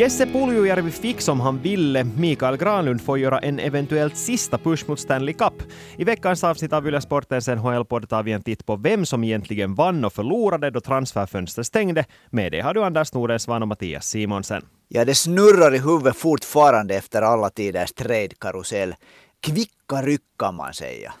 Jesse Puljujärvi fick som han ville. Mikael Granlund får göra en eventuellt sista push mot Stanley Cup. I veckans avsnitt av Yle Sportens NHL-podd tar vi en titt på vem som egentligen vann och förlorade då transferfönstret stängde. Med det har du Anders Nordensvan och Mattias Simonsen. Ja, det snurrar i huvudet fortfarande efter alla tiders trade-karusell. Kvicka ryck kan man säga.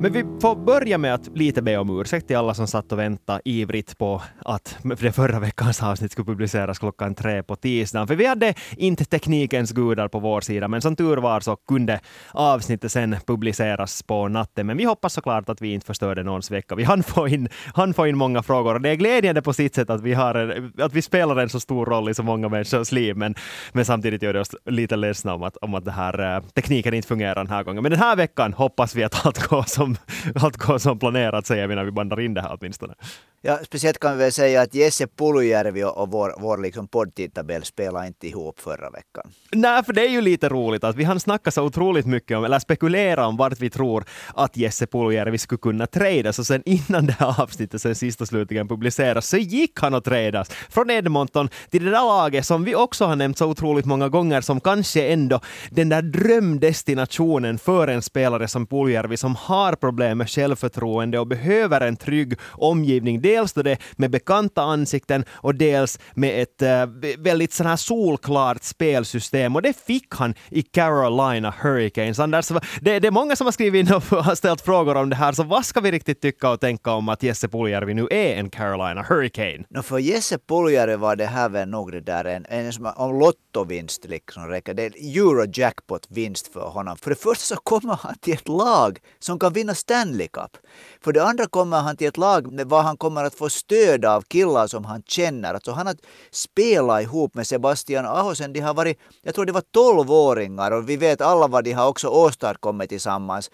Men vi får börja med att lite be om ursäkt till alla som satt och väntade ivrigt på att det förra veckans avsnitt skulle publiceras klockan tre på tisdagen. För vi hade inte teknikens gudar på vår sida, men som tur var så kunde avsnittet sen publiceras på natten. Men vi hoppas såklart att vi inte förstörde någons vecka. Vi hann få in, hann få in många frågor och det är glädjande på sitt sätt att vi, har en, att vi spelar en så stor roll i så många människors liv. Men, men samtidigt gör det oss lite ledsna om att, om att det här, eh, tekniken inte fungerar den här gången. Men den här veckan hoppas vi att allt går som som allt går som planerat säger vi när vi bandar in det här åtminstone. Ja, speciellt kan vi väl säga att Jesse Pulujärvi och vår, vår liksom poddtidtabell spelade inte ihop förra veckan. Nej, för det är ju lite roligt att vi hann snacka så otroligt mycket om, eller spekulera om vart vi tror att Jesse Pulujärvi skulle kunna tradas och sen innan det här avsnittet sen sista slutligen publiceras så gick han att tradas från Edmonton till det där laget som vi också har nämnt så otroligt många gånger som kanske ändå den där drömdestinationen för en spelare som Puljärvi som har problem med självförtroende och behöver en trygg omgivning. Dels då det med bekanta ansikten och dels med ett äh, väldigt sån här solklart spelsystem och det fick han i Carolina Hurricanes. Anders, det, det är många som har skrivit in och har ställt frågor om det här, så vad ska vi riktigt tycka och tänka om att Jesse Puljärvi nu är en Carolina Hurricane? No, för Jesse Puljärvi var det här väl nog det där en, en, som, om lottovinst liksom räcker. Det är Eurojackpot-vinst för honom. För det första så kommer han till ett lag som kan vinna Stanley Cup. För det andra kommer han till ett lag var han kommer att få stöd av killar som han känner. Alltså han har spelat ihop med Sebastian Ahosen. De har varit, jag tror det var tolvåringar och vi vet alla vad de har också åstadkommit tillsammans.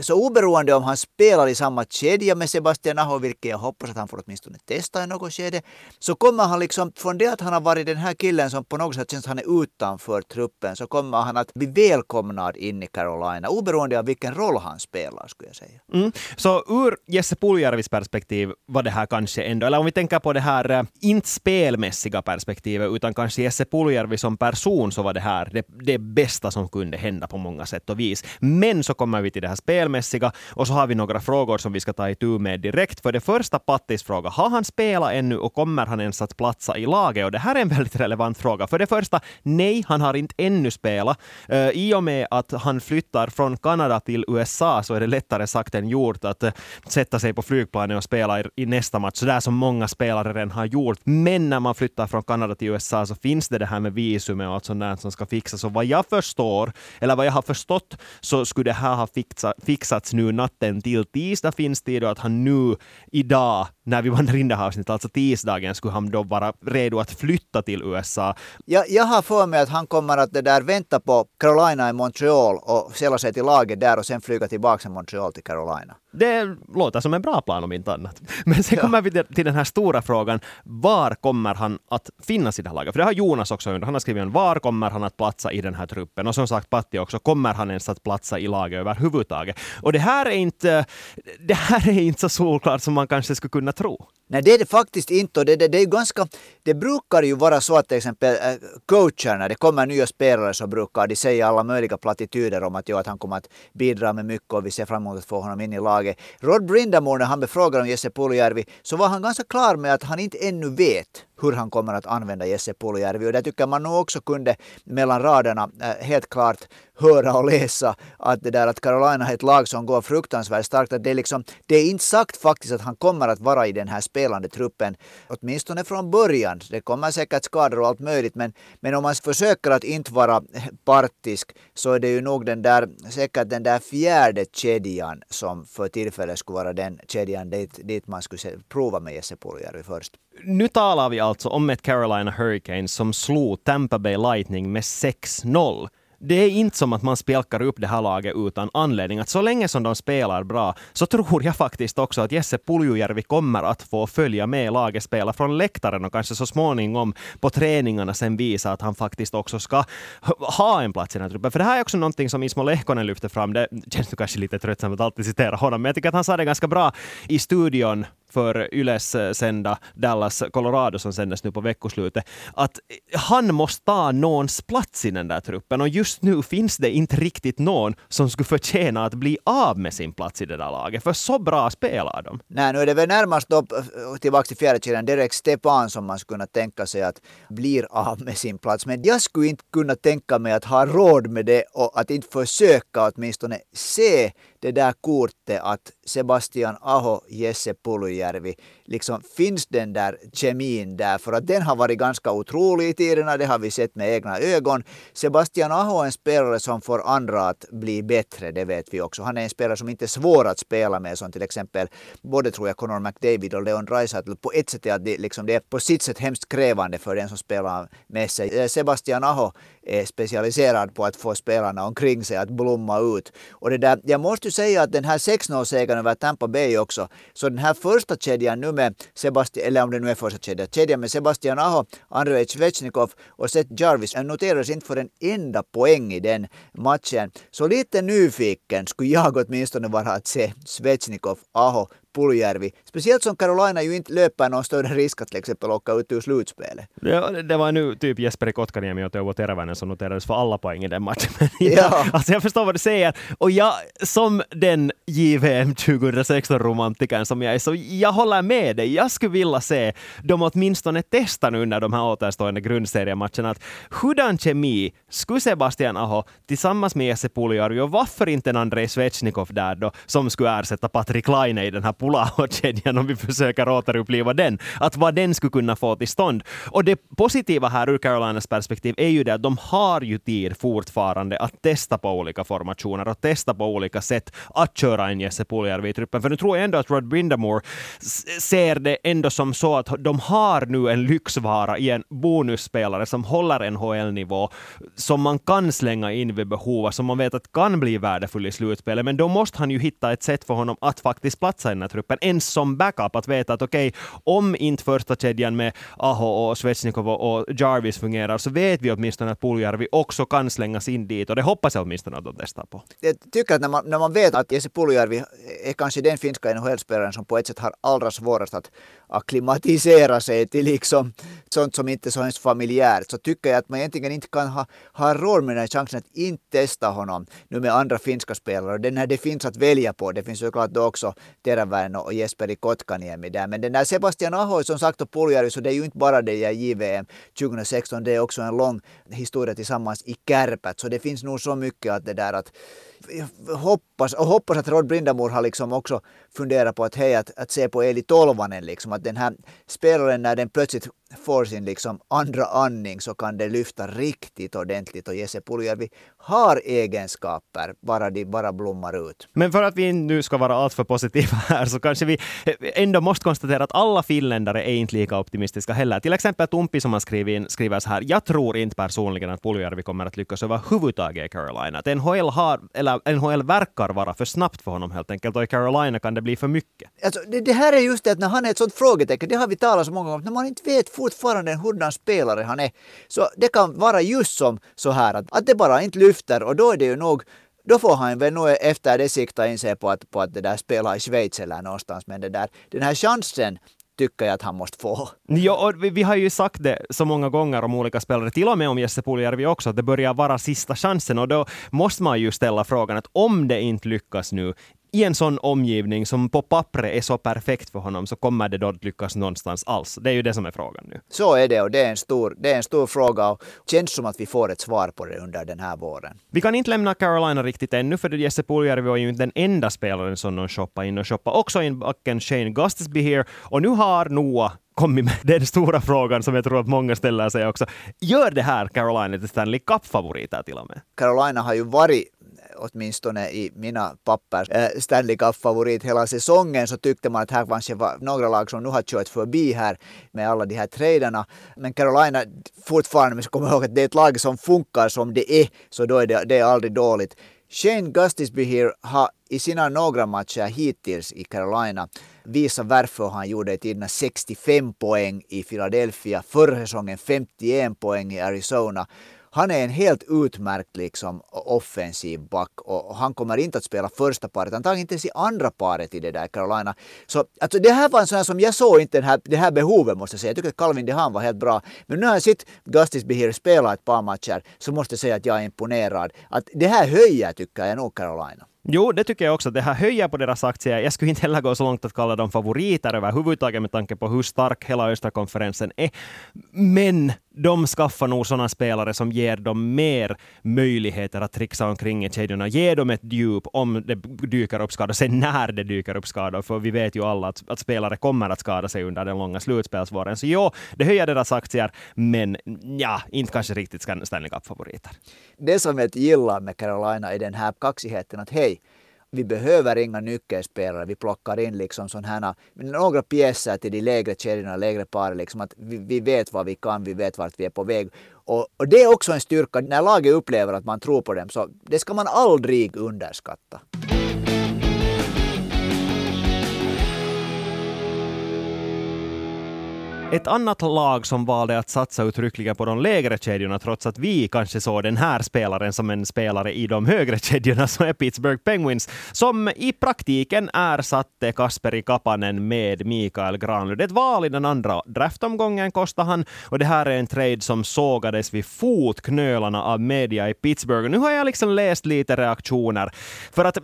Så oberoende om han spelar i samma kedja med Sebastian Aho, vilket jag hoppas att han får åtminstone testa i något skede, så kommer han liksom, från det att han har varit den här killen som på något sätt känns att han är utanför truppen, så kommer han att bli välkomnad in i Carolina, oberoende av vilken roll han spelar, skulle jag säga. Mm. Så ur Jesse Puljärvis perspektiv var det här kanske ändå, eller om vi tänker på det här, eh, inte spelmässiga perspektivet, utan kanske Jesse Puljärvi som person, så var det här det, det bästa som kunde hända på många sätt och vis. Men så kommer vi till det här spelet spelmässiga och så har vi några frågor som vi ska ta itu med direkt. För det första Pattis fråga, har han spelat ännu och kommer han ens att platsa i laget? Och det här är en väldigt relevant fråga. För det första, nej, han har inte ännu spelat. Uh, I och med att han flyttar från Kanada till USA så är det lättare sagt än gjort att uh, sätta sig på flygplanet och spela i, i nästa match, så där som många spelare redan har gjort. Men när man flyttar från Kanada till USA så finns det det här med visumet och allt sånt där som ska fixas. Och vad jag förstår, eller vad jag har förstått, så skulle det här ha fixat fixats fixats nu natten till tisdag finns det och att han nu idag, när vi vandrar in det här avsnittet, alltså tisdagen, skulle han då vara redo att flytta till USA. Jag, jag har för mig att han kommer att det där vänta på Carolina i Montreal och sälla sig till laget där och sen flyga tillbaka från Montreal till Carolina. Det låter som en bra plan om inte annat. Men sen ja. kommer vi till den här stora frågan, var kommer han att finnas i det här laget? För det har Jonas också undrat. Han har skrivit var kommer han att platsa i den här truppen? Och som sagt Patti också, kommer han ens att platsa i laget överhuvudtaget? Och det här är inte, det här är inte så solklart som man kanske skulle kunna tro. Nej, det är det faktiskt inte. Och det, det, det, är ganska, det brukar ju vara så att till exempel eh, coacher, när det kommer nya spelare så brukar de säga alla möjliga plattityder om att, jo, att han kommer att bidra med mycket och vi ser fram emot att få honom in i laget. Rod Brindamore, när han befrågade om Jesse Puljärvi, så var han ganska klar med att han inte ännu vet hur han kommer att använda Jesse Puljärvi. Och det tycker man nog också kunde mellan raderna eh, helt klart höra och läsa att det där att Carolina är ett lag som går fruktansvärt starkt. Att det, är liksom, det är inte sagt faktiskt att han kommer att vara i den här spelande truppen, åtminstone från början. Det kommer säkert skador och allt möjligt, men, men om man försöker att inte vara partisk så är det ju nog den där, säkert den där fjärde kedjan som för tillfället skulle vara den kedjan dit, dit man skulle prova med Jesse Puljärvi först. Nu talar vi alltså om ett Carolina Hurricanes som slog Tampa Bay Lightning med 6-0 det är inte som att man spjälkar upp det här laget utan anledning. Att så länge som de spelar bra så tror jag faktiskt också att Jesse Puljujärvi kommer att få följa med laget spela från läktaren och kanske så småningom på träningarna sen visa att han faktiskt också ska ha en plats i den här truppen. För det här är också någonting som Ismo Lehkonen lyfter fram. Det känns nu kanske lite tröttsamt att alltid citera honom, men jag tycker att han sa det ganska bra i studion för Yles eh, sända Dallas Colorado som sändes nu på veckoslutet, att eh, han måste ta någons plats i den där truppen och just nu finns det inte riktigt någon som skulle förtjäna att bli av med sin plats i det där laget, för så bra spelar de. Nej, nu är det väl närmast då, eh, tillbaka till fjärde kedjan, Derek Stepan som man skulle kunna tänka sig att blir av med sin plats. Men jag skulle inte kunna tänka mig att ha råd med det och att inte försöka åtminstone se det där kortet att Sebastian Aho, Jesse Puljärvi, liksom finns den där kemin där för att den har varit ganska otrolig i tiderna, det har vi sett med egna ögon. Sebastian Aho är en spelare som får andra att bli bättre, det vet vi också. Han är en spelare som inte är svår att spela med, som till exempel både tror jag Conor McDavid och Leon Draisaitl. På ett sätt är det, liksom, det är på sitt sätt hemskt krävande för den som spelar med sig. Eh, Sebastian Aho är specialiserad på att få spelarna omkring sig att blomma ut. Och det där, jag måste ju säga att den här 6-0-segern över Tampa Bay också, så den här första kedjan nu med Sebastian, eller om det nu är första kedjan, kedjan med Sebastian Aho, Andrej Svechnikov och Seth Jarvis noterades inte för en enda poäng i den matchen. Så lite nyfiken skulle jag åtminstone vara att se Svechnikov, Aho Puljärvi. Speciellt som Carolina ju inte löper någon större risk att till exempel åka ut ur slutspelet. Ja, det var nu typ Jesperi Kotkaniemi och Teuvo Teräväinen som noterades för alla poäng i den matchen. ja. alltså jag förstår vad du säger. Och jag, som den JVM 2016-romantikern som jag är, så jag håller med dig. Jag skulle vilja se dem åtminstone testa nu under de här återstående grundseriematcherna att hurdan kemi skulle Sebastian Aho tillsammans med Jesse Puljärvi och varför inte en Andrei Svechnikov där då som skulle ersätta Patrik Laine i den här Pulaho-kedjan om vi försöker återuppliva den, att vad den skulle kunna få till stånd. Och det positiva här ur Carolinas perspektiv är ju det att de har ju tid fortfarande att testa på olika formationer och testa på olika sätt att köra en Jesse Puljärvi i truppen. För nu tror jag ändå att Rod Brindamore ser det ändå som så att de har nu en lyxvara i en bonusspelare som håller NHL-nivå, som man kan slänga in vid behov, som man vet att kan bli värdefull i slutspelet. Men då måste han ju hitta ett sätt för honom att faktiskt platsa i den här truppen, ens som backup, att veta att okej, okay, om inte första kedjan med Aho och Svetsnikov och Jarvis fungerar, så vet vi åtminstone att Puljärvi också kan slängas in dit, och det hoppas jag åtminstone att de testar på. Jag tycker att när man, när man vet att Jesse Puljärvi är kanske den finska NHL-spelaren som på ett sätt har allra svårast att akklimatisera sig till liksom sånt som inte är så ens familjärt, så tycker jag att man egentligen inte kan ha, ha råd med den här chansen att inte testa honom nu med andra finska spelare. Den här det finns att välja på. Det finns såklart då också Teräväinen och Jesperi Kotkaniemi där. Men den där Sebastian Aho som sagt och Puljärvi, så det är ju inte bara det där JVM 2016, det är också en lång historia tillsammans i Kärpät. Så det finns nog så mycket att det där att hoppas, och hoppas att Rod Brindamore har liksom också funderat på att, hej, att, att se på Eli Tolvanen, liksom, att den här spelaren när den plötsligt får sin liksom andra andning så kan det lyfta riktigt ordentligt och Jesse Puljärvi har egenskaper, bara de bara blommar ut. Men för att vi nu ska vara alltför positiva här så kanske vi ändå måste konstatera att alla finländare är inte lika optimistiska heller. Till exempel Tumpi som har skrivit, skriver så här, jag tror inte personligen att Puljärvi kommer att lyckas överhuvudtaget i Carolina. Att NHL, har, eller NHL verkar vara för snabbt för honom helt enkelt och i Carolina kan det bli för mycket. Alltså, det, det här är just det att när han är ett sånt frågetecken, det har vi talat så många gånger om, när man inte vet fortfarande hurdan spelare han är. Så det kan vara just som så här att, att det bara inte lyfter och då är det ju nog då får han väl nog efter det sikta in sig på att, på att det där spela i Schweiz eller någonstans. Men det där, den här chansen tycker jag att han måste få. Ja, och vi, vi, har ju sagt det så många gånger om olika spelare, till och med om Jesse Puljärvi också, att det börjar vara sista chansen och då måste man ju ställa frågan att om det inte lyckas nu, i en sån omgivning som på pappret är så perfekt för honom så kommer det då att lyckas någonstans alls? Det är ju det som är frågan nu. Så är det och det är en stor, det är en stor fråga och känns som att vi får ett svar på det under den här våren. Vi kan inte lämna Carolina riktigt ännu för Jesse Puljärvi var ju inte den enda spelaren som de shoppade in och shoppade också in backen Shane Gustisby here och nu har Noah kommit med den stora frågan som jag tror att många ställer sig också. Gör det här Carolina till Stanley Cup-favoriter till och med? Carolina har ju varit åtminstone i mina papper, eh, Stanley Cup-favorit hela säsongen så tyckte man att här kanske var några lag som nu har kört förbi här med alla de här traderna. Men Carolina fortfarande, vi ska komma ihåg att det är ett lag som funkar som det är, så då är det, det är aldrig dåligt. Shane Gustisby här har i sina några matcher hittills i Carolina visat varför han gjorde i tiderna 65 poäng i Philadelphia, förra säsongen 51 poäng i Arizona han är en helt utmärkt liksom, offensiv back och han kommer inte att spela första paret, han tar inte ens i andra paret i det där Carolina. Så alltså, det här var en sån här som jag såg inte den här, det här behovet måste jag säga. Jag tycker att Calvin DeHaan var helt bra. Men nu har jag sett Gustis Behir spela ett par matcher så måste jag säga att jag är imponerad. Att det här höjer tycker jag nog Carolina. Jo, det tycker jag också. Det här höjer på deras aktier. Jag skulle inte heller gå så långt att kalla dem favoriter överhuvudtaget med tanke på hur stark hela östra konferensen är. Men de skaffar nog sådana spelare som ger dem mer möjligheter att trixa omkring i kedjorna. Ge dem ett djup om det dyker upp skador. Sen när det dyker upp skador, för vi vet ju alla att, att spelare kommer att skada sig under den långa slutspelsvåren. Så jo, det höjer deras aktier, men ja, inte kanske riktigt Stanley Cup-favoriter. Det som jag gillar med Carolina är den här kaxigheten att hej, vi behöver inga nyckelspelare, vi plockar in liksom sådana några pjäser till de lägre kedjorna, lägre par, liksom att vi, vi, vet vad vi kan, vi vet vart vi är på väg. Och, och det är också en styrka, när laget upplever att man tror på dem, så det ska man aldrig underskatta. Ett annat lag som valde att satsa uttryckligen på de lägre kedjorna, trots att vi kanske såg den här spelaren som en spelare i de högre kedjorna, så är Pittsburgh Penguins, som i praktiken ersatte Kasperi Kapanen med Mikael Granlund. Ett val i den andra draftomgången kostade han, och det här är en trade som sågades vid fotknölarna av media i Pittsburgh. Nu har jag liksom läst lite reaktioner, för att eh,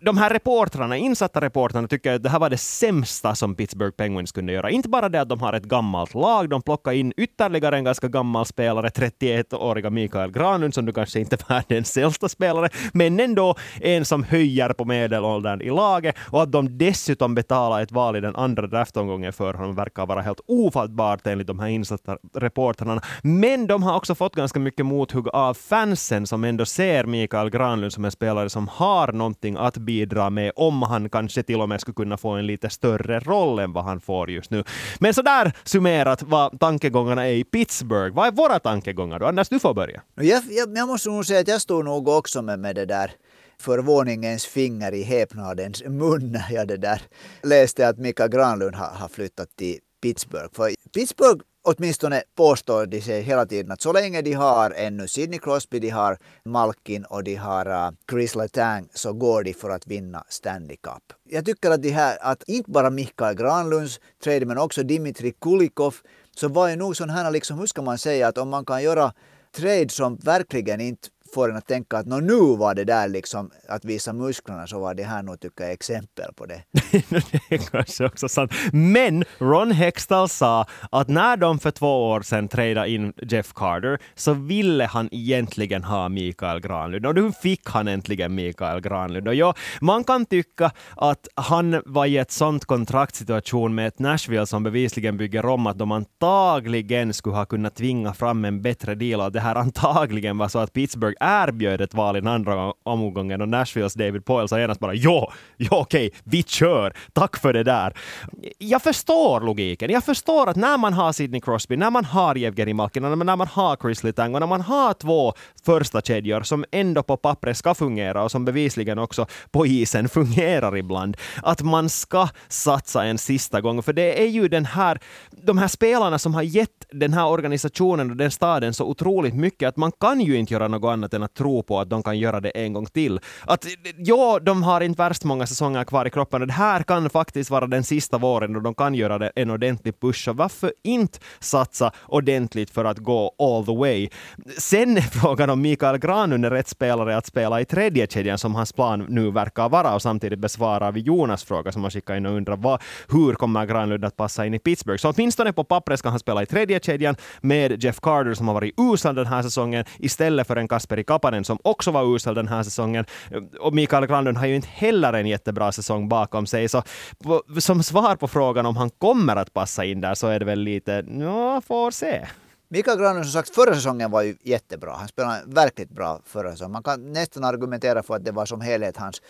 de här reportrarna, insatta reportrarna, tycker att det här var det sämsta som Pittsburgh Penguins kunde göra. Inte bara det att de har ett gammalt gammalt lag. De plockade in ytterligare en ganska gammal spelare, 31-åriga Mikael Granlund, som du kanske inte är världens äldsta spelare, men ändå en som höjer på medelåldern i laget. Och att de dessutom betalar ett val i den andra draftomgången för honom verkar vara helt ofattbart enligt de här insatta reportrarna. Men de har också fått ganska mycket mothugg av fansen som ändå ser Mikael Granlund som en spelare som har någonting att bidra med om han kanske till och med skulle kunna få en lite större roll än vad han får just nu. Men sådär summerat vad tankegångarna är i Pittsburgh. Vad är våra tankegångar då? Anders, du får börja. Jag, jag, jag måste nog säga att jag står nog också med, med det där förvåningens finger i häpnadens mun när jag det där läste att Mika Granlund har, har flyttat till Pittsburgh. För Pittsburgh åtminstone påstår de sig hela tiden att så länge de har ännu Sidney Crosby, de har Malkin och de har äh, Chris Letang så går de för att vinna Stanley Cup. Jag tycker att det här, att inte bara Mikael Granlunds trade men också Dimitri Kulikov så var ju nog sån här, liksom, hur ska man säga, att om man kan göra trade som verkligen inte får en att tänka att nu var det där liksom att visa musklerna så var det här nog tycker jag exempel på det. det är kanske också sant. Men Ron Hextall sa att när de för två år sedan tradade in Jeff Carter så ville han egentligen ha Mikael Granlund och nu fick han äntligen Mikael Granlund. Och ja, man kan tycka att han var i ett sånt kontraktsituation med ett Nashville som bevisligen bygger om att de antagligen skulle ha kunnat tvinga fram en bättre deal och det här antagligen var så att Pittsburgh erbjöd ett val i den andra omgången och Nashvilles David Poyle sa genast bara ja, ja okej, vi kör, tack för det där. Jag förstår logiken. Jag förstår att när man har Sidney Crosby, när man har Jevgenij Malkin, när man har Chris Letang och när man har två första kedjor som ändå på pappret ska fungera och som bevisligen också på isen fungerar ibland, att man ska satsa en sista gång. För det är ju den här, de här spelarna som har gett den här organisationen och den staden så otroligt mycket att man kan ju inte göra något annat än att tro på att de kan göra det en gång till. Att ja, de har inte värst många säsonger kvar i kroppen och det här kan faktiskt vara den sista våren och de kan göra det en ordentlig push. Så varför inte satsa ordentligt för att gå all the way? Sen är frågan om Mikael Granlund är rätt spelare att spela i tredje kedjan som hans plan nu verkar vara och samtidigt besvarar vi Jonas fråga som har skickat in och undrar vad, hur kommer Granlund att passa in i Pittsburgh? Så åtminstone på pappret ska han spela i tredje kedjan med Jeff Carter som har varit usel den här säsongen istället för en Kasperi Kapanen som också var usel den här säsongen. Och Mikael Granlund har ju inte heller en jättebra säsong bakom sig. Så som svar på frågan om han kommer att passa in där så är det väl lite, ja, får se. Mikael Granlund som sagt förra säsongen var ju jättebra. Han spelade verkligt bra förra säsongen. Man kan nästan argumentera för att det var som helhet hans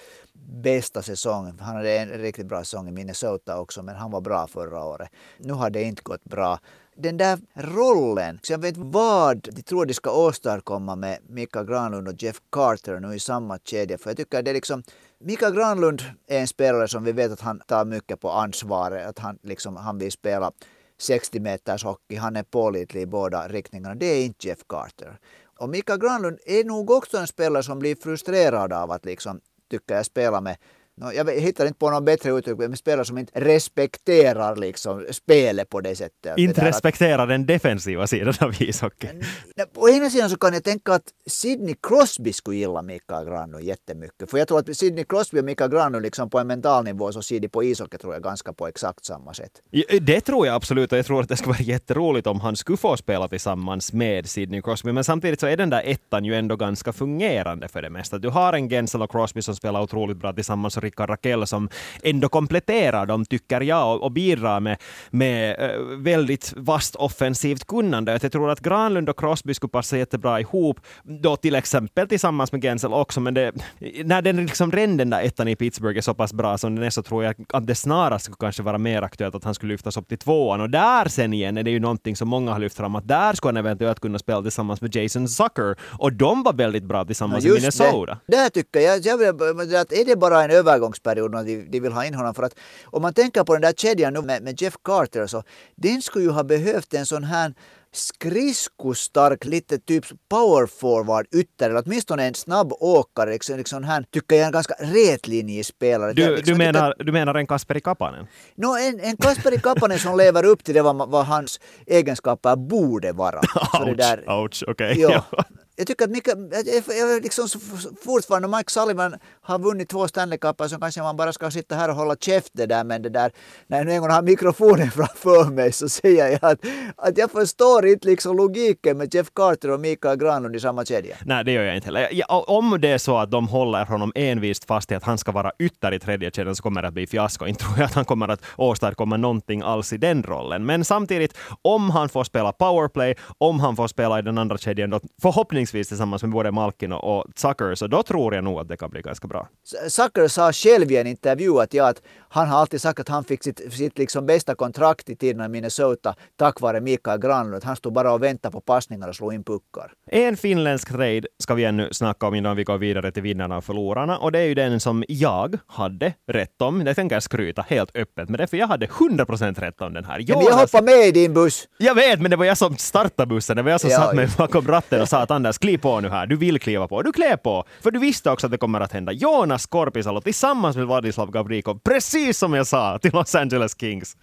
bästa säsong. Han hade en riktigt bra säsong i Minnesota också men han var bra förra året. Nu har det inte gått bra den där rollen, så jag vet vad de tror de ska åstadkomma med Mika Granlund och Jeff Carter nu i samma kedja. För jag tycker det är liksom, Mika Granlund är en spelare som vi vet att han tar mycket på ansvaret, att han, liksom, han vill spela 60 meters hockey, han är pålitlig i båda riktningarna. Det är inte Jeff Carter. Och Mika Granlund är nog också en spelare som blir frustrerad av att liksom, tycker jag spela med No, jag hittar inte på något bättre uttryck, men spelare som inte respekterar liksom spelet på det sättet. Inte det respekterar att... den defensiva sidan av ishockeyn. På ena sidan så kan jag tänka att Sidney Crosby skulle gilla Mikael Granlund jättemycket. För jag tror att Sidney Crosby och Mikael Granlund liksom på en mental nivå så ser de på ishockey tror jag ganska på exakt samma sätt. Det tror jag absolut och jag tror att det skulle vara jätteroligt om han skulle få spela tillsammans med Sidney Crosby. Men samtidigt så är den där ettan ju ändå ganska fungerande för det mesta. Du har en Gensel och Crosby som spelar otroligt bra tillsammans Rickard Rakell som ändå kompletterar dem, tycker jag, och, och bidrar med, med äh, väldigt vast offensivt kunnande. Jag tror att Granlund och Crosby skulle passa jättebra ihop, då till exempel tillsammans med Gensel också, men det, när den liksom redan den där ettan i Pittsburgh är så pass bra som den är så tror jag att det snarast skulle kanske vara mer aktuellt att han skulle lyftas upp till tvåan. Och där sen igen är det ju någonting som många har lyft fram, att där skulle han eventuellt kunna spela tillsammans med Jason Zucker. Och de var väldigt bra tillsammans ja, i Minnesota. Det, där tycker jag, jag att är det bara en övergångsperiod period när de, de vill ha in honom. För att om man tänker på den där kedjan nu med, med Jeff Carter så den skulle ju ha behövt en sån här skridskostark, lite typ power forward ytter, eller åtminstone en snabb åkare, liksom, liksom här, tycker jag är en ganska rätlinjespelare. Du, liksom, du, menar, du menar en Kasperi Kapanen? No, en, en Kasperi Kapanen som lever upp till det vad, vad hans egenskaper borde vara. ouch, ouch, okej. Okay. Ja. jag tycker att Mika, jag, jag liksom fortfarande Mike Sullivan har vunnit två Stanley Cupar så kanske man bara ska sitta här och hålla käft det där men det där när jag nu en gång har mikrofonen framför mig så säger jag att, att jag förstår inte liksom logiken med Jeff Carter och Mikael Granlund i samma kedja. Nej, det gör jag inte heller. Ja, om det är så att de håller honom envist fast i att han ska vara ytter i tredje kedjan så kommer det att bli fiasko. Inte tror jag att han kommer att åstadkomma någonting alls i den rollen. Men samtidigt, om han får spela powerplay, om han får spela i den andra kedjan, då förhoppningsvis förhoppningsvis tillsammans med både Malkin och Zucker, så då tror jag nog att det kan bli ganska bra. Zucker sa själv i en intervju att, ja, att han har alltid sagt att han fick sitt, sitt liksom bästa kontrakt i tiden i Minnesota tack vare Mikael Granlund. Han stod bara och väntade på passningar och slog in puckar. En finländsk trade ska vi ännu snacka om innan vi går vidare till vinnarna och förlorarna. Och det är ju den som jag hade rätt om. Det tänker jag skryta helt öppet med det, för jag hade 100% rätt om den här. Jag, men jag hoppade med i din buss. Jag vet, men det var jag som startade bussen. Det var jag som ja, satt mig bakom ratten och sa att Anders, kliv på nu här. Du vill kliva på. Du klär på. För du visste också att det kommer att hända. Jonas Korpisalo tillsammans med Vladislav Gavrikov, precis som jag sa, till Los Angeles Kings.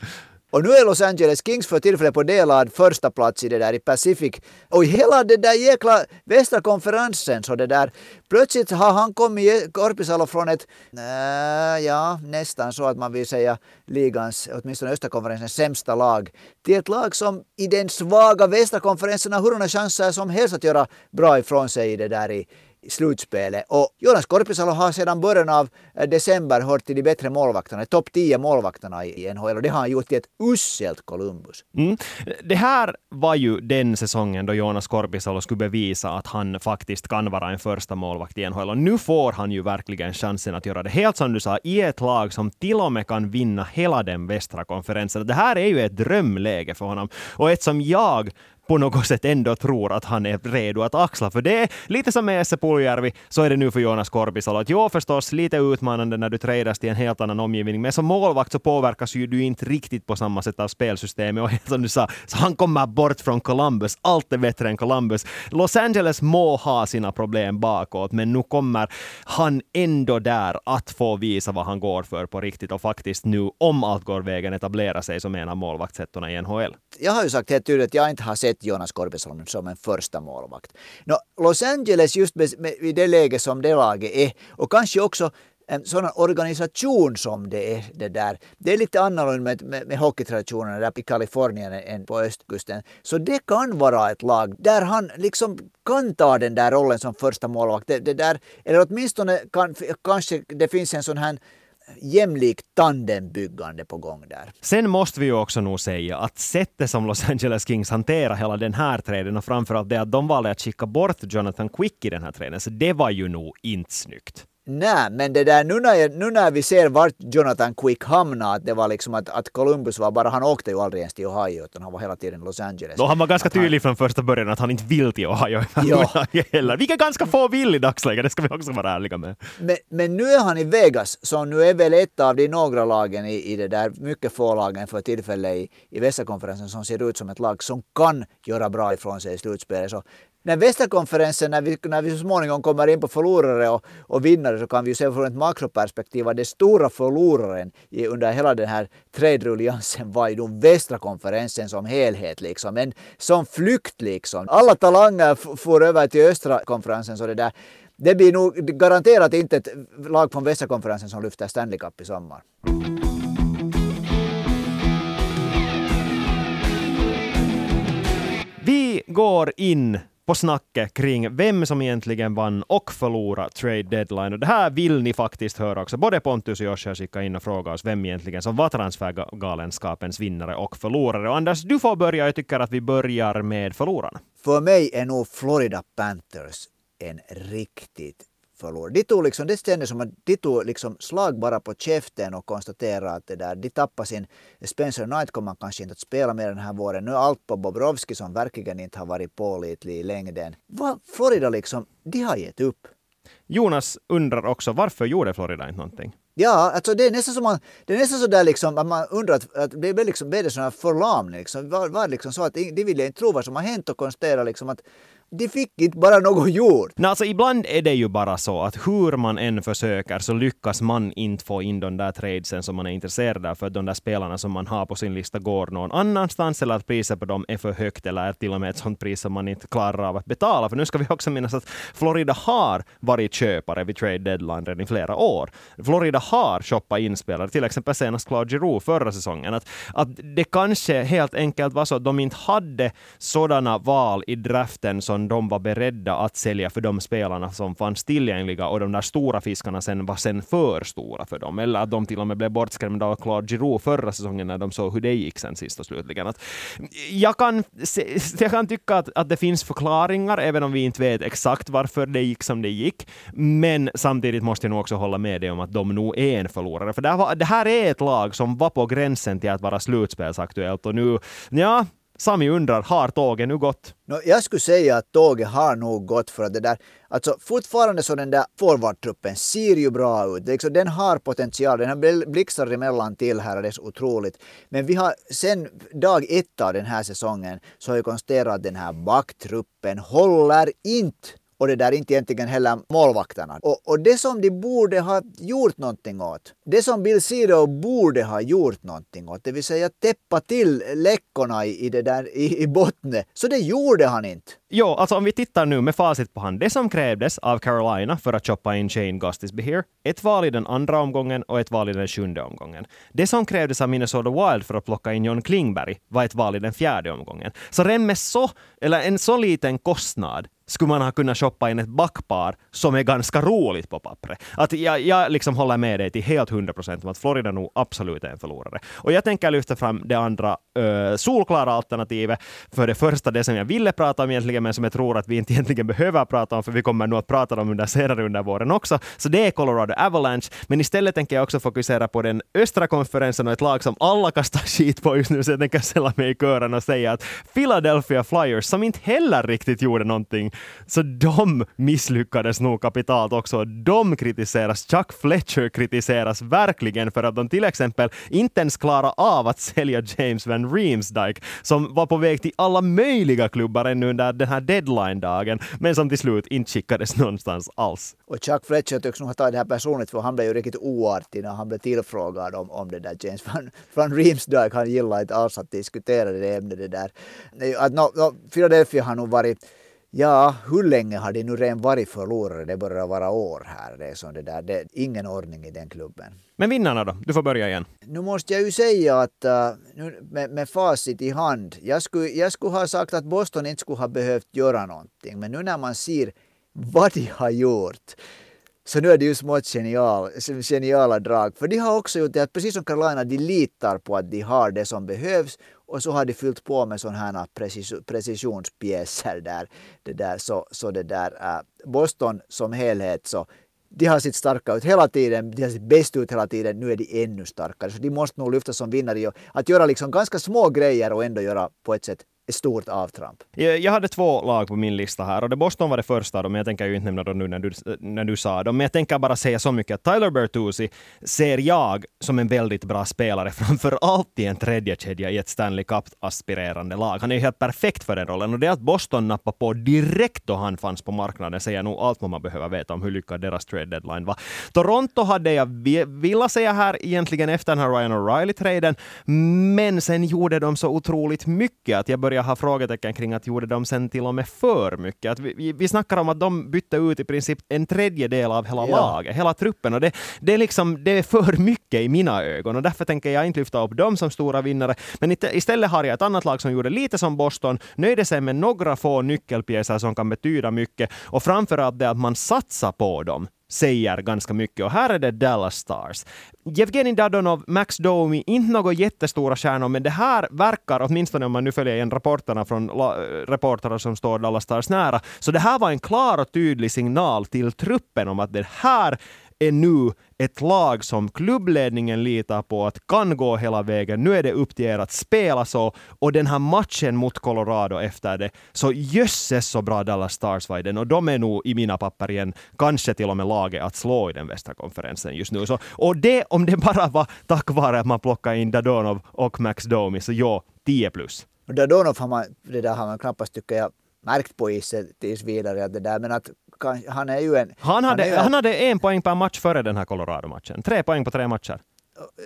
Och nu är Los Angeles Kings för tillfället på delad första plats i det där i Pacific. Och hela det där jäkla västra konferensen så det där. Plötsligt har han kommit, Korpisalo, från ett, äh, ja nästan så att man vill säga ligans, åtminstone östra konferensens sämsta lag, till ett lag som i den svaga västra konferensen har hurdana chanser som helst att göra bra ifrån sig i det där i, slutspelet. Och Jonas Korpisalo har sedan början av eh, december hört till de bättre målvakterna, topp 10 målvakterna i NHL och det har han gjort till ett uselt Columbus. Mm. Det här var ju den säsongen då Jonas Korpisalo skulle bevisa att han faktiskt kan vara en första målvakt i NHL och nu får han ju verkligen chansen att göra det. Helt som du sa, i ett lag som till och med kan vinna hela den västra konferensen. Det här är ju ett drömläge för honom och ett som jag på något sätt ändå tror att han är redo att axla. För det är lite som med Esse Puljärvi, så är det nu för Jonas Korpisalo. Att jo, förstås lite utmanande när du tradas till en helt annan omgivning, men som målvakt så påverkas ju du inte riktigt på samma sätt av spelsystemet. Och som du sa, så han kommer bort från Columbus. Allt är bättre än Columbus. Los Angeles må ha sina problem bakåt, men nu kommer han ändå där att få visa vad han går för på riktigt och faktiskt nu, om allt går vägen, etablera sig som en av målvaktsettorna i NHL. Jag har ju sagt helt tydligt att jag inte har sett sett Jonas Korpisalo som en första målvakt. No, Los Angeles just med, med, i det läge som det laget är och kanske också eh, en sådan organisation som det är det där. Det är lite annorlunda med, med, med hockeytraditionerna där i Kalifornien än på östkusten. Så det kan vara ett lag där han liksom kan ta den där rollen som första målvakt. Det, det där, eller åtminstone kan, kanske det finns en sån här jämlikt tandembyggande på gång där. Sen måste vi ju också nog säga att sättet som Los Angeles Kings hanterar hela den här träden och framförallt det att de valde att skicka bort Jonathan Quick i den här träden, så det var ju nog inte snyggt. Nej, men det där, nu, när nu när vi ser vart Jonathan Quick hamnade, att det var liksom att, att Columbus var bara, han åkte ju aldrig ens till Ohio, utan han var hela tiden i Los Angeles. Då han var ganska han- tydlig från första början att han inte vill till Ohio Ja. heller. Vilket ganska få vill i dagsläget, det ska vi också vara ärliga med. Men, men nu är han i Vegas, som nu är väl ett av de några lagen i, i det där, mycket få lagen för tillfället i, i västerkonferensen som ser ut som ett lag som kan göra bra ifrån sig i slutspelet. Så när västerkonferensen, när vi, när vi så småningom kommer in på förlorare och, och vinnare så kan vi ju se från ett makroperspektiv att den stora förloraren i, under hela den här trade-ruljansen var ju den västra konferensen som helhet liksom. En som flykt liksom. Alla talanger for över till östra konferensen så det där det blir nog garanterat inte ett lag från västra konferensen som lyfter Stanley Cup i sommar. Vi går in på snacket kring vem som egentligen vann och förlorade trade deadline. Och det här vill ni faktiskt höra också. Både Pontus och Joshua skickade in och frågade oss vem egentligen som var transfergalenskapens vinnare och förlorare. Och Anders, du får börja. Jag tycker att vi börjar med förlorarna. För mig är nog Florida Panthers en riktigt förlorare. De tog liksom, det kändes som att de tog liksom slag bara på käften och konstaterade att det där, de tappade sin Spencer Knight kommer kanske inte att spela med den här våren. Nu är allt på Bobrovski som verkligen inte har varit pålitlig i längden. Vad Florida liksom, de har gett upp. Jonas undrar också varför gjorde Florida inte någonting? Ja, alltså det är nästan som man, det är nästan så där liksom att man undrar att, att det blir liksom, blir det sån här förlamning liksom. Var, var liksom så att de vill inte tro vad som har hänt och konstatera liksom att de fick inte bara något gjort. Nej, alltså ibland är det ju bara så att hur man än försöker så lyckas man inte få in de där tradesen som man är intresserad av för att de där spelarna som man har på sin lista går någon annanstans eller att priset på dem är för högt eller är till och med ett sånt pris som man inte klarar av att betala. För nu ska vi också minnas att Florida har varit köpare vid trade deadline redan i flera år. Florida har shoppat in spelare, till exempel senast Claude Giroux förra säsongen. Att, att det kanske helt enkelt var så att de inte hade sådana val i draften som de var beredda att sälja för de spelarna som fanns tillgängliga och de där stora fiskarna sen var sen för stora för dem. Eller att de till och med blev bortskrämda av Claude Giroux förra säsongen när de såg hur det gick sen sist och slutligen. Att jag, kan, se- jag kan tycka att, att det finns förklaringar, även om vi inte vet exakt varför det gick som det gick. Men samtidigt måste jag nog också hålla med dig om att de nog är en förlorare. För det här, var, det här är ett lag som var på gränsen till att vara slutspelsaktuellt och nu, ja, Sami undrar, har tåget nu gått? No, jag skulle säga att tåget har nog gått för att det där, alltså fortfarande så den där forwardtruppen ser ju bra ut. Liksom, den har potential, den har bl- blixtar emellan till här och det är så otroligt. Men vi har sen dag ett av den här säsongen så har vi konstaterat att den här backtruppen håller inte och det där inte egentligen heller målvakterna. Och, och det som de borde ha gjort någonting åt, det som Bill Sido borde ha gjort någonting åt, det vill säga täppa till läckorna i, i, det där, i, i botten, så det gjorde han inte. Jo, alltså om vi tittar nu med facit på hand. Det som krävdes av Carolina för att choppa in Shane Gustisby here, ett val i den andra omgången och ett val i den sjunde omgången. Det som krävdes av Minnesota Wild för att plocka in John Klingberg var ett val i den fjärde omgången. Så redan med så, eller en så liten kostnad skulle man ha kunnat shoppa in ett backpar som är ganska roligt på pappret. Att jag, jag liksom håller med dig till helt 100 procent om att Florida nog absolut är en förlorare. Och jag tänker lyfta fram det andra uh, solklara alternativet. För det första, det som jag ville prata om egentligen, men som jag tror att vi inte egentligen behöver prata om, för vi kommer nog att prata om under senare under våren också. Så det är Colorado Avalanche. Men istället tänker jag också fokusera på den östra konferensen och ett lag som alla kastar skit på just nu, så jag tänker ställa mig i kören och säga att Philadelphia Flyers, som inte heller riktigt gjorde någonting, så de misslyckades nog kapitalt också. De kritiseras. Chuck Fletcher kritiseras verkligen för att de till exempel inte ens klarade av att sälja James Van Reemsdijk som var på väg till alla möjliga klubbar ännu under den här deadline-dagen, men som till slut inte skickades någonstans alls. Och Chuck Fletcher tycks nog ha tagit det här personligt för han blev ju riktigt oartig när han blev tillfrågad om, om det där James van, van Reemsdijk. Han gillade inte alls att diskutera det ämnet det där. Att no, no, Philadelphia har nog varit Ja, hur länge har de nu redan varit förlorare? Det börjar vara år här. Det är, som det där. Det är ingen ordning i den klubben. Men vinnarna då? Du får börja igen. Nu måste jag ju säga att uh, nu, med, med facit i hand. Jag skulle, jag skulle ha sagt att Boston inte skulle ha behövt göra någonting. Men nu när man ser vad de har gjort Så nu är det ju smått genial, geniala drag. För de har också gjort det att precis som Carolina, de litar på att de har det som behövs och så har de fyllt på med sådana här äh, precis, precisionspjäser där. Det där så, så det där, uh, Boston som helhet så de har sitt starka ut hela tiden, de har sitt bäst ut hela tiden, nu är de ännu starkare. Så de måste nog lyfta som vinnare. Att göra liksom ganska små grejer och ändå göra på ett sätt stort avtramp. Jag hade två lag på min lista här och det Boston var det första då, men Jag tänker ju inte nämna dem nu när du, när du sa dem, men jag tänker bara säga så mycket att Tyler Bertuzzi ser jag som en väldigt bra spelare, framför allt i en tredje kedja i ett Stanley Cup-aspirerande lag. Han är helt perfekt för den rollen och det att Boston nappade på direkt då han fanns på marknaden säger nog allt vad man behöver veta om hur lyckad deras trade deadline var. Toronto hade jag velat säga här egentligen efter den här Ryan O'Reilly-traden, men sen gjorde de så otroligt mycket att jag började jag ha frågetecken kring att gjorde de sen till och med för mycket. Att vi, vi snackar om att de bytte ut i princip en tredjedel av hela ja. laget, hela truppen. Och det, det, är liksom, det är för mycket i mina ögon och därför tänker jag inte lyfta upp dem som stora vinnare. Men istället har jag ett annat lag som gjorde lite som Boston, nöjde sig med några få nyckelpjäser som kan betyda mycket och framförallt det att man satsar på dem säger ganska mycket. Och här är det Dallas Stars. Jevgenij Dadonov, Max Domi, inte några jättestora stjärnor, men det här verkar, åtminstone om man nu följer igen rapporterna från reportrar som står Dallas Stars nära, så det här var en klar och tydlig signal till truppen om att det här är nu ett lag som klubbledningen litar på att kan gå hela vägen. Nu är det upp till er att spela så. Och den här matchen mot Colorado efter det, så jösses så bra Dallas Stars var i den. Och de är nog i mina papper igen kanske till och med laget att slå i den västra konferensen just nu. Så, och det, om det bara var tack vare att man plockade in Dadonov och Max Domi, så ja, 10 plus. Dadonov har man, det där har man knappast tycker jag märkt på isen tills vidare. det där, men att han är ju en... Han hade, han, en, han hade en poäng per match före den här Colorado-matchen. Tre poäng på tre matcher.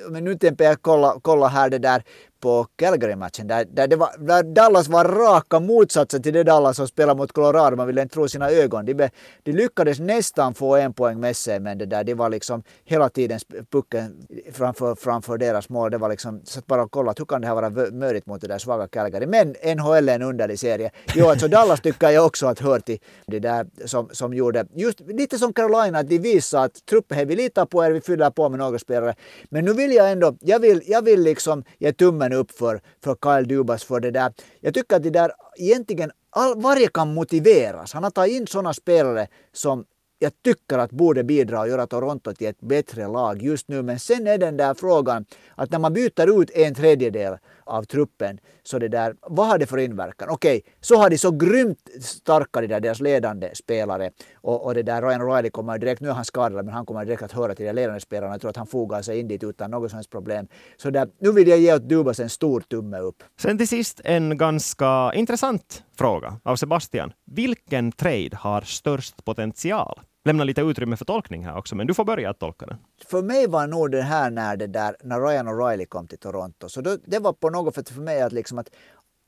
Men nu tänker jag kolla, kolla här det där på Calgary-matchen där, där, det var, där Dallas var raka motsatsen till det Dallas som spelade mot Colorado. Man ville inte tro sina ögon. De, be, de lyckades nästan få en poäng med sig men det där, det var liksom hela tiden pucken framför, framför deras mål. Det var liksom, så att bara kolla hur kan det här vara möjligt mot det där svaga Calgary. Men NHL är en underlig serie. Jo, alltså Dallas tycker jag också att hör till det där som, som gjorde, just lite som Carolina, att de visade att truppen, vi litar på er, vi fyller på med några spelare. Men nu vill jag ändå, jag vill, jag vill liksom ge tummen ögonen upp för, för Kyle Dubas för det där. Jag tycker att det där egentligen, all, varje kan motiveras. Han har tagit in sådana spelare som jag tycker att borde bidra och göra Toronto till ett bättre lag just nu. Men sen är den där frågan att när man byter ut en tredjedel av truppen, så det där, vad har det för inverkan? Okej, okay, så har de så grymt starka, de där, deras ledande spelare. Och, och det där Ryan O'Reilly kommer direkt, nu är han skadad, men han kommer direkt att höra till de ledande spelarna. Jag tror att han fogar sig in dit utan något som helst problem. Så där, nu vill jag ge åt Dubas en stor tumme upp. Sen till sist en ganska intressant fråga av Sebastian. Vilken trade har störst potential? lämna lite utrymme för tolkning här också, men du får börja att tolka den. För mig var nog det här när, det där, när Ryan O'Reilly kom till Toronto, så då, det var på något sätt för mig att liksom att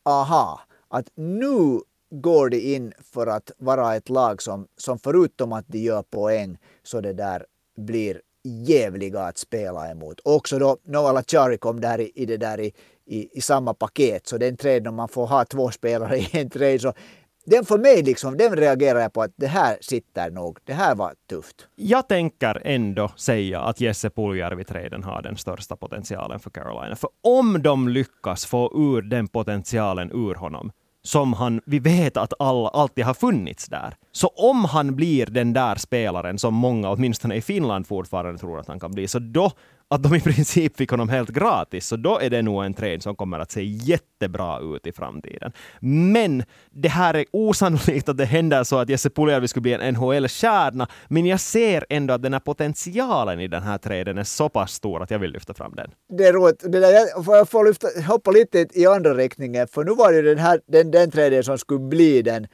aha, att nu går de in för att vara ett lag som, som förutom att de gör poäng så det där blir jävliga att spela emot. Också då Noah chari kom där i, i det där i, i, i samma paket. Så den trade om man får ha två spelare i en trade så den för mig liksom, den reagerar jag på att det här sitter nog. Det här var tufft. Jag tänker ändå säga att Jesse Puljärvi-traden har den största potentialen för Carolina. För om de lyckas få ur den potentialen ur honom, som han, vi vet att alla, alltid har funnits där. Så om han blir den där spelaren som många, åtminstone i Finland, fortfarande tror att han kan bli, så då att de i princip fick honom helt gratis, så då är det nog en trade som kommer att se jättebra ut i framtiden. Men det här är osannolikt att det händer så att Jesse Puljärvi skulle bli en NHL-stjärna, men jag ser ändå att den här potentialen i den här traden är så pass stor att jag vill lyfta fram den. Det är roligt. Det där, jag får, jag får lyfta, hoppa lite i andra riktningen, för nu var det den här den, den traden som skulle bli den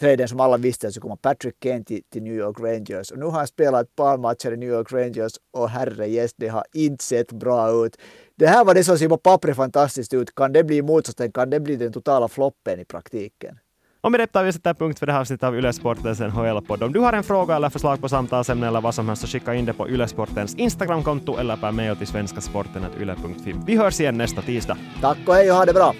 traden som alla visste så kommer Patrick Kane till, till, New York Rangers. Och nu har han spelat ett par matcher i New York Rangers och herre yes, det har inte sett bra ut. Det här var det som ser på pappret fantastiskt ut. Kan det bli motsatsen? Kan det bli den totala floppen i praktiken? Och med detta vi sätter punkt för det här avsnittet av Ylesportens NHL-podd. Om du har en fråga eller förslag på samtalsämne eller vad som helst så skicka in det på Ylesportens Instagramkonto eller per mail till svenskasporten.yle.fi. Vi hörs igen nästa tisdag. Tack och hej och ha det bra!